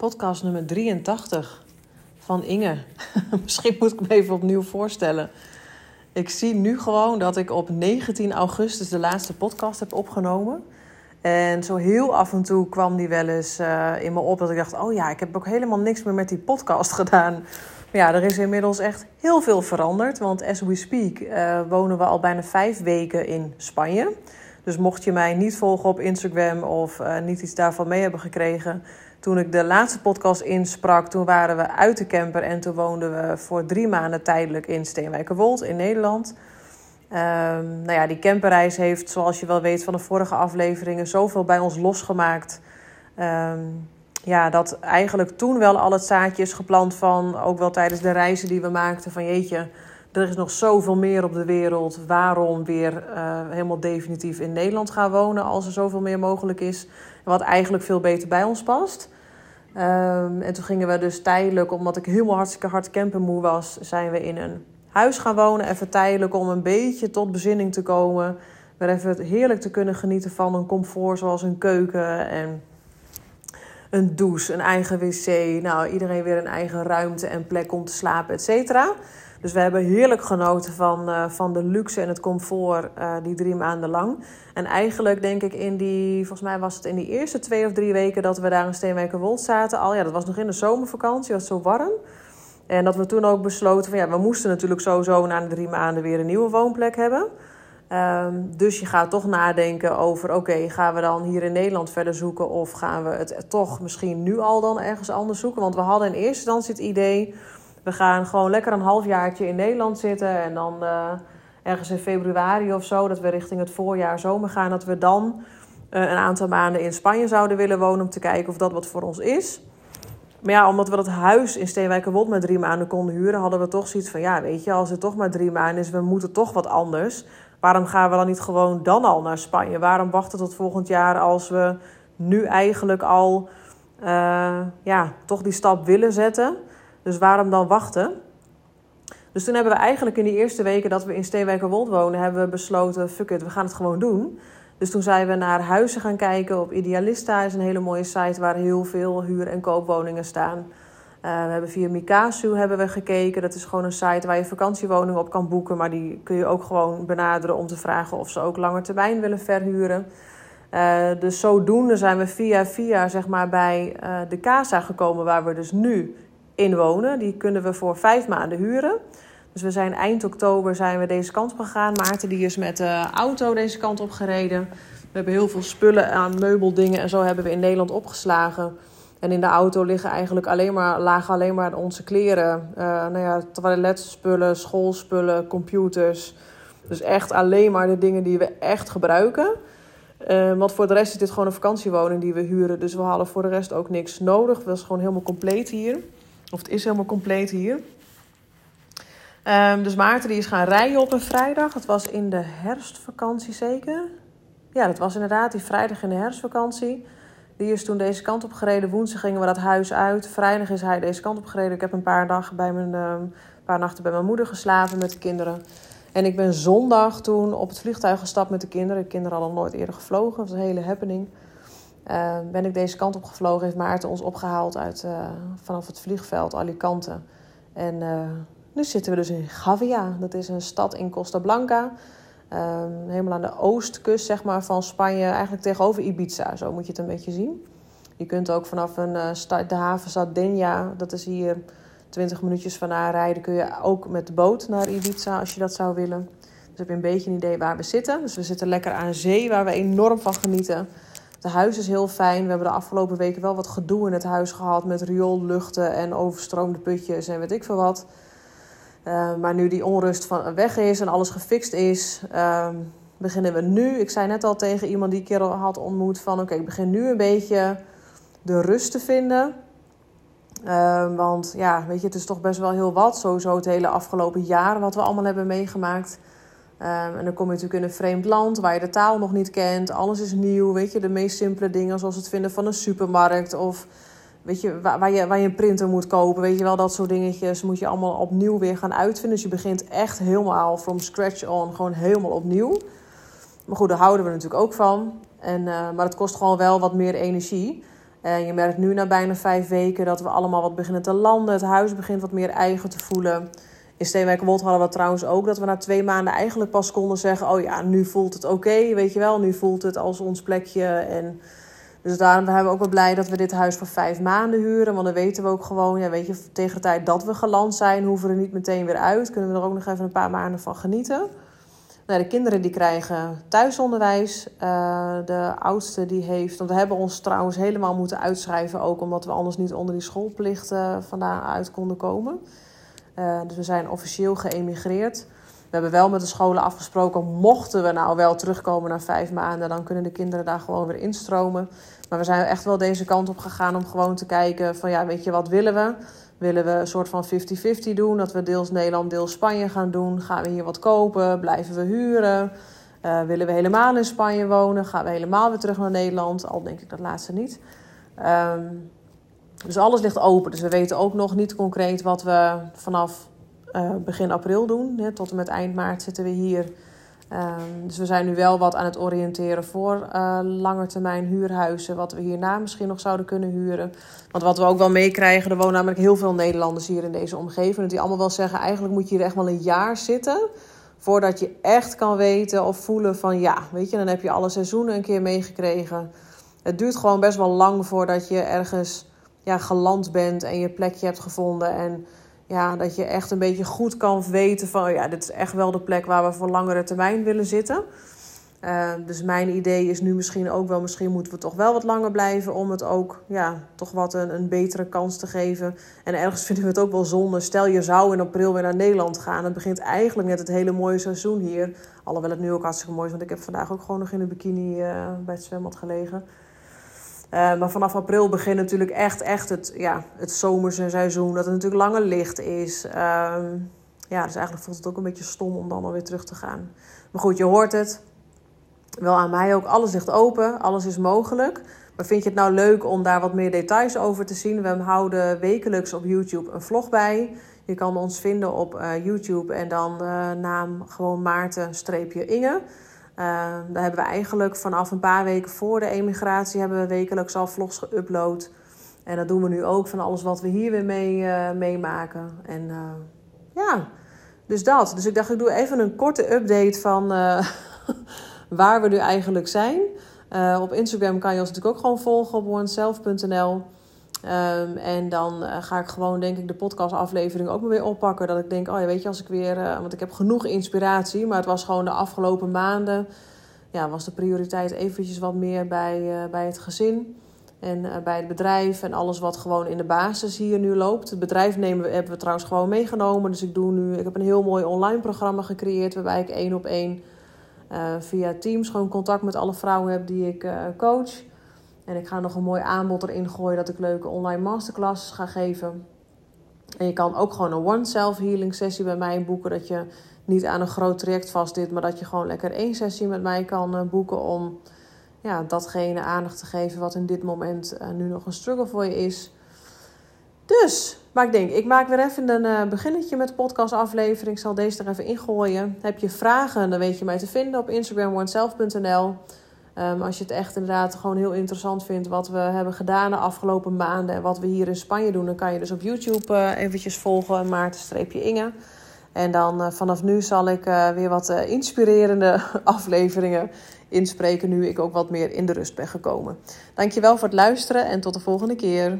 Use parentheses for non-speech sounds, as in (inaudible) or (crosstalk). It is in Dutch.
podcast nummer 83 van Inge. (laughs) Misschien moet ik me even opnieuw voorstellen. Ik zie nu gewoon dat ik op 19 augustus de laatste podcast heb opgenomen. En zo heel af en toe kwam die wel eens uh, in me op dat ik dacht: oh ja, ik heb ook helemaal niks meer met die podcast (laughs) gedaan. Maar ja, er is inmiddels echt heel veel veranderd. Want as we speak uh, wonen we al bijna vijf weken in Spanje. Dus mocht je mij niet volgen op Instagram of uh, niet iets daarvan mee hebben gekregen, toen ik de laatste podcast insprak, toen waren we uit de camper en toen woonden we voor drie maanden tijdelijk in Steenwijkerwold in Nederland. Um, nou ja, die camperreis heeft, zoals je wel weet van de vorige afleveringen, zoveel bij ons losgemaakt. Um, ja, dat eigenlijk toen wel al het zaadje is geplant van, ook wel tijdens de reizen die we maakten, van jeetje, er is nog zoveel meer op de wereld. Waarom weer uh, helemaal definitief in Nederland gaan wonen als er zoveel meer mogelijk is? Wat eigenlijk veel beter bij ons past. Um, en toen gingen we dus tijdelijk, omdat ik helemaal hartstikke hard campermoe was, zijn we in een huis gaan wonen. Even tijdelijk om een beetje tot bezinning te komen. Weer even heerlijk te kunnen genieten van een comfort zoals een keuken en een douche, een eigen wc. Nou, iedereen weer een eigen ruimte en plek om te slapen, et cetera. Dus we hebben heerlijk genoten van, uh, van de luxe en het comfort uh, die drie maanden lang. En eigenlijk denk ik in die, volgens mij was het in die eerste twee of drie weken dat we daar in Steenwijkerwold zaten. Al ja, dat was nog in de zomervakantie, was zo warm. En dat we toen ook besloten van ja, we moesten natuurlijk sowieso na de drie maanden weer een nieuwe woonplek hebben. Um, dus je gaat toch nadenken over, oké, gaan we dan hier in Nederland verder zoeken of gaan we het toch misschien nu al dan ergens anders zoeken? Want we hadden in eerste instantie het idee, we gaan gewoon lekker een halfjaartje in Nederland zitten en dan uh, ergens in februari of zo, dat we richting het voorjaar, zomer gaan, dat we dan uh, een aantal maanden in Spanje zouden willen wonen om te kijken of dat wat voor ons is. Maar ja, omdat we dat huis in Steenwijkerwold maar drie maanden konden huren, hadden we toch zoiets van: ja, weet je, als het toch maar drie maanden is, we moeten toch wat anders. Waarom gaan we dan niet gewoon dan al naar Spanje? Waarom wachten tot volgend jaar als we nu eigenlijk al uh, ja, toch die stap willen zetten? Dus waarom dan wachten? Dus toen hebben we eigenlijk in die eerste weken dat we in Steenwijkerwold wonen, hebben we besloten: fuck it, we gaan het gewoon doen. Dus toen zijn we naar huizen gaan kijken op Idealista. is een hele mooie site waar heel veel huur- en koopwoningen staan. Uh, we hebben via Mikasu hebben we gekeken. Dat is gewoon een site waar je vakantiewoningen op kan boeken. Maar die kun je ook gewoon benaderen om te vragen of ze ook langer termijn willen verhuren. Uh, dus zodoende zijn we via via zeg maar, bij uh, de Casa gekomen waar we dus nu in wonen. Die kunnen we voor vijf maanden huren. Dus we zijn eind oktober zijn we deze kant op gegaan. Maarten die is met de auto deze kant op gereden. We hebben heel veel spullen aan meubeldingen en zo hebben we in Nederland opgeslagen. En in de auto liggen eigenlijk alleen maar, lagen alleen maar onze kleren. Uh, nou ja, toiletspullen, schoolspullen, computers. Dus echt alleen maar de dingen die we echt gebruiken. Uh, want voor de rest is dit gewoon een vakantiewoning die we huren. Dus we hadden voor de rest ook niks nodig. Het was gewoon helemaal compleet hier. Of het is helemaal compleet hier. Um, dus Maarten die is gaan rijden op een vrijdag. Het was in de herfstvakantie zeker. Ja, dat was inderdaad die vrijdag in de herfstvakantie. Die is toen deze kant op gereden. Woensdag gingen we dat huis uit. Vrijdag is hij deze kant op gereden. Ik heb een paar, dagen bij mijn, een paar nachten bij mijn moeder geslapen met de kinderen. En ik ben zondag toen op het vliegtuig gestapt met de kinderen. De kinderen hadden nooit eerder gevlogen. Dat was een hele happening. Uh, ben ik deze kant op gevlogen. Heeft Maarten ons opgehaald uit, uh, vanaf het vliegveld Alicante. En uh, nu zitten we dus in Gavia. Dat is een stad in Costa Blanca. Um, helemaal aan de oostkust zeg maar, van Spanje. Eigenlijk tegenover Ibiza. Zo moet je het een beetje zien. Je kunt ook vanaf een, de haven Sardinia. Dat is hier 20 minuutjes van rijden. Kun je ook met de boot naar Ibiza als je dat zou willen. Dus heb je een beetje een idee waar we zitten. Dus we zitten lekker aan zee waar we enorm van genieten. Het huis is heel fijn. We hebben de afgelopen weken wel wat gedoe in het huis gehad. Met rioolluchten en overstroomde putjes en weet ik veel wat. Uh, maar nu die onrust van weg is en alles gefixt is, uh, beginnen we nu. Ik zei net al tegen iemand die ik keer had ontmoet van... oké, ik begin nu een beetje de rust te vinden. Uh, want ja, weet je, het is toch best wel heel wat. Sowieso het hele afgelopen jaar wat we allemaal hebben meegemaakt. Um, en dan kom je natuurlijk in een vreemd land waar je de taal nog niet kent. Alles is nieuw, weet je. De meest simpele dingen zoals het vinden van een supermarkt of weet je, waar, je, waar je een printer moet kopen. Weet je wel, dat soort dingetjes moet je allemaal opnieuw weer gaan uitvinden. Dus je begint echt helemaal from scratch on, gewoon helemaal opnieuw. Maar goed, daar houden we natuurlijk ook van. En, uh, maar het kost gewoon wel wat meer energie. En je merkt nu na bijna vijf weken dat we allemaal wat beginnen te landen. Het huis begint wat meer eigen te voelen. In Steenwijk-Wold hadden we trouwens ook dat we na twee maanden eigenlijk pas konden zeggen... oh ja, nu voelt het oké, weet je wel. Nu voelt het als ons plekje. En dus daarom zijn we ook wel blij dat we dit huis voor vijf maanden huren. Want dan weten we ook gewoon, ja, weet je, tegen de tijd dat we geland zijn... hoeven we er niet meteen weer uit. Kunnen we er ook nog even een paar maanden van genieten. Nou, de kinderen die krijgen thuisonderwijs. Uh, de oudste die heeft, want we hebben ons trouwens helemaal moeten uitschrijven ook, omdat we anders niet onder die schoolplicht uh, vandaan uit konden komen. Uh, dus we zijn officieel geëmigreerd. We hebben wel met de scholen afgesproken, mochten we nou wel terugkomen na vijf maanden, dan kunnen de kinderen daar gewoon weer instromen. Maar we zijn echt wel deze kant op gegaan om gewoon te kijken van ja, weet je, wat willen we? Willen we een soort van 50-50 doen? Dat we deels Nederland, deels Spanje gaan doen? Gaan we hier wat kopen? Blijven we huren? Uh, willen we helemaal in Spanje wonen? Gaan we helemaal weer terug naar Nederland? Al denk ik dat laatste niet. Um, dus alles ligt open. Dus we weten ook nog niet concreet wat we vanaf uh, begin april doen. Hè, tot en met eind maart zitten we hier. Um, dus we zijn nu wel wat aan het oriënteren voor uh, langetermijn huurhuizen. Wat we hierna misschien nog zouden kunnen huren. Want wat we ook wel meekrijgen, er wonen namelijk heel veel Nederlanders hier in deze omgeving. Die allemaal wel zeggen, eigenlijk moet je hier echt wel een jaar zitten. Voordat je echt kan weten of voelen van ja, weet je, dan heb je alle seizoenen een keer meegekregen. Het duurt gewoon best wel lang voordat je ergens ja, geland bent en je plekje hebt gevonden. En ja, dat je echt een beetje goed kan weten van ja, dit is echt wel de plek waar we voor langere termijn willen zitten. Uh, dus mijn idee is nu misschien ook wel, misschien moeten we toch wel wat langer blijven om het ook ja, toch wat een, een betere kans te geven. En ergens vinden we het ook wel zonde. Stel je zou in april weer naar Nederland gaan. Het begint eigenlijk net het hele mooie seizoen hier. Alhoewel het nu ook hartstikke mooi is, want ik heb vandaag ook gewoon nog in een bikini uh, bij het zwembad gelegen. Uh, maar vanaf april begint natuurlijk echt, echt het, ja, het zomerse seizoen. Dat het natuurlijk langer licht is. Uh, ja, dus eigenlijk voelt het ook een beetje stom om dan alweer terug te gaan. Maar goed, je hoort het. Wel aan mij ook. Alles ligt open. Alles is mogelijk. Maar vind je het nou leuk om daar wat meer details over te zien? We houden wekelijks op YouTube een vlog bij. Je kan ons vinden op uh, YouTube en dan uh, naam gewoon Maarten-Inge. Uh, daar hebben we eigenlijk vanaf een paar weken voor de emigratie hebben we wekelijks al vlogs geüpload. En dat doen we nu ook van alles wat we hier weer mee, uh, meemaken. En uh, ja, dus dat. Dus ik dacht, ik doe even een korte update van (laughs) waar we nu eigenlijk zijn. op Instagram kan je ons natuurlijk ook gewoon volgen op oneself.nl. Um, en dan uh, ga ik gewoon, denk ik, de podcastaflevering ook maar weer oppakken. Dat ik denk, oh ja, weet je, als ik weer... Uh, want ik heb genoeg inspiratie, maar het was gewoon de afgelopen maanden... Ja, was de prioriteit eventjes wat meer bij, uh, bij het gezin. En bij het bedrijf en alles wat gewoon in de basis hier nu loopt. Het bedrijf nemen we, hebben we trouwens gewoon meegenomen. Dus ik doe nu... Ik heb een heel mooi online programma gecreëerd... waarbij ik één op één via Teams gewoon contact met alle vrouwen heb die ik coach... En ik ga nog een mooi aanbod erin gooien dat ik leuke online masterclasses ga geven. En je kan ook gewoon een one self healing sessie bij mij boeken. Dat je niet aan een groot traject vast zit, maar dat je gewoon lekker één sessie met mij kan eh, boeken om ja, datgene aandacht te geven wat in dit moment uh, nu nog een struggle voor je is. Dus, maar ik denk, ik maak weer even een uh, beginnetje met de podcastaflevering. Ik zal deze er even ingooien. Heb je vragen, dan weet je mij te vinden op Instagram oneself.nl. Um, als je het echt inderdaad gewoon heel interessant vindt wat we hebben gedaan de afgelopen maanden en wat we hier in Spanje doen, dan kan je dus op YouTube uh, eventjes volgen, Maarten-Inge. En dan uh, vanaf nu zal ik uh, weer wat inspirerende (laughs) afleveringen inspreken, nu ik ook wat meer in de rust ben gekomen. Dankjewel voor het luisteren en tot de volgende keer.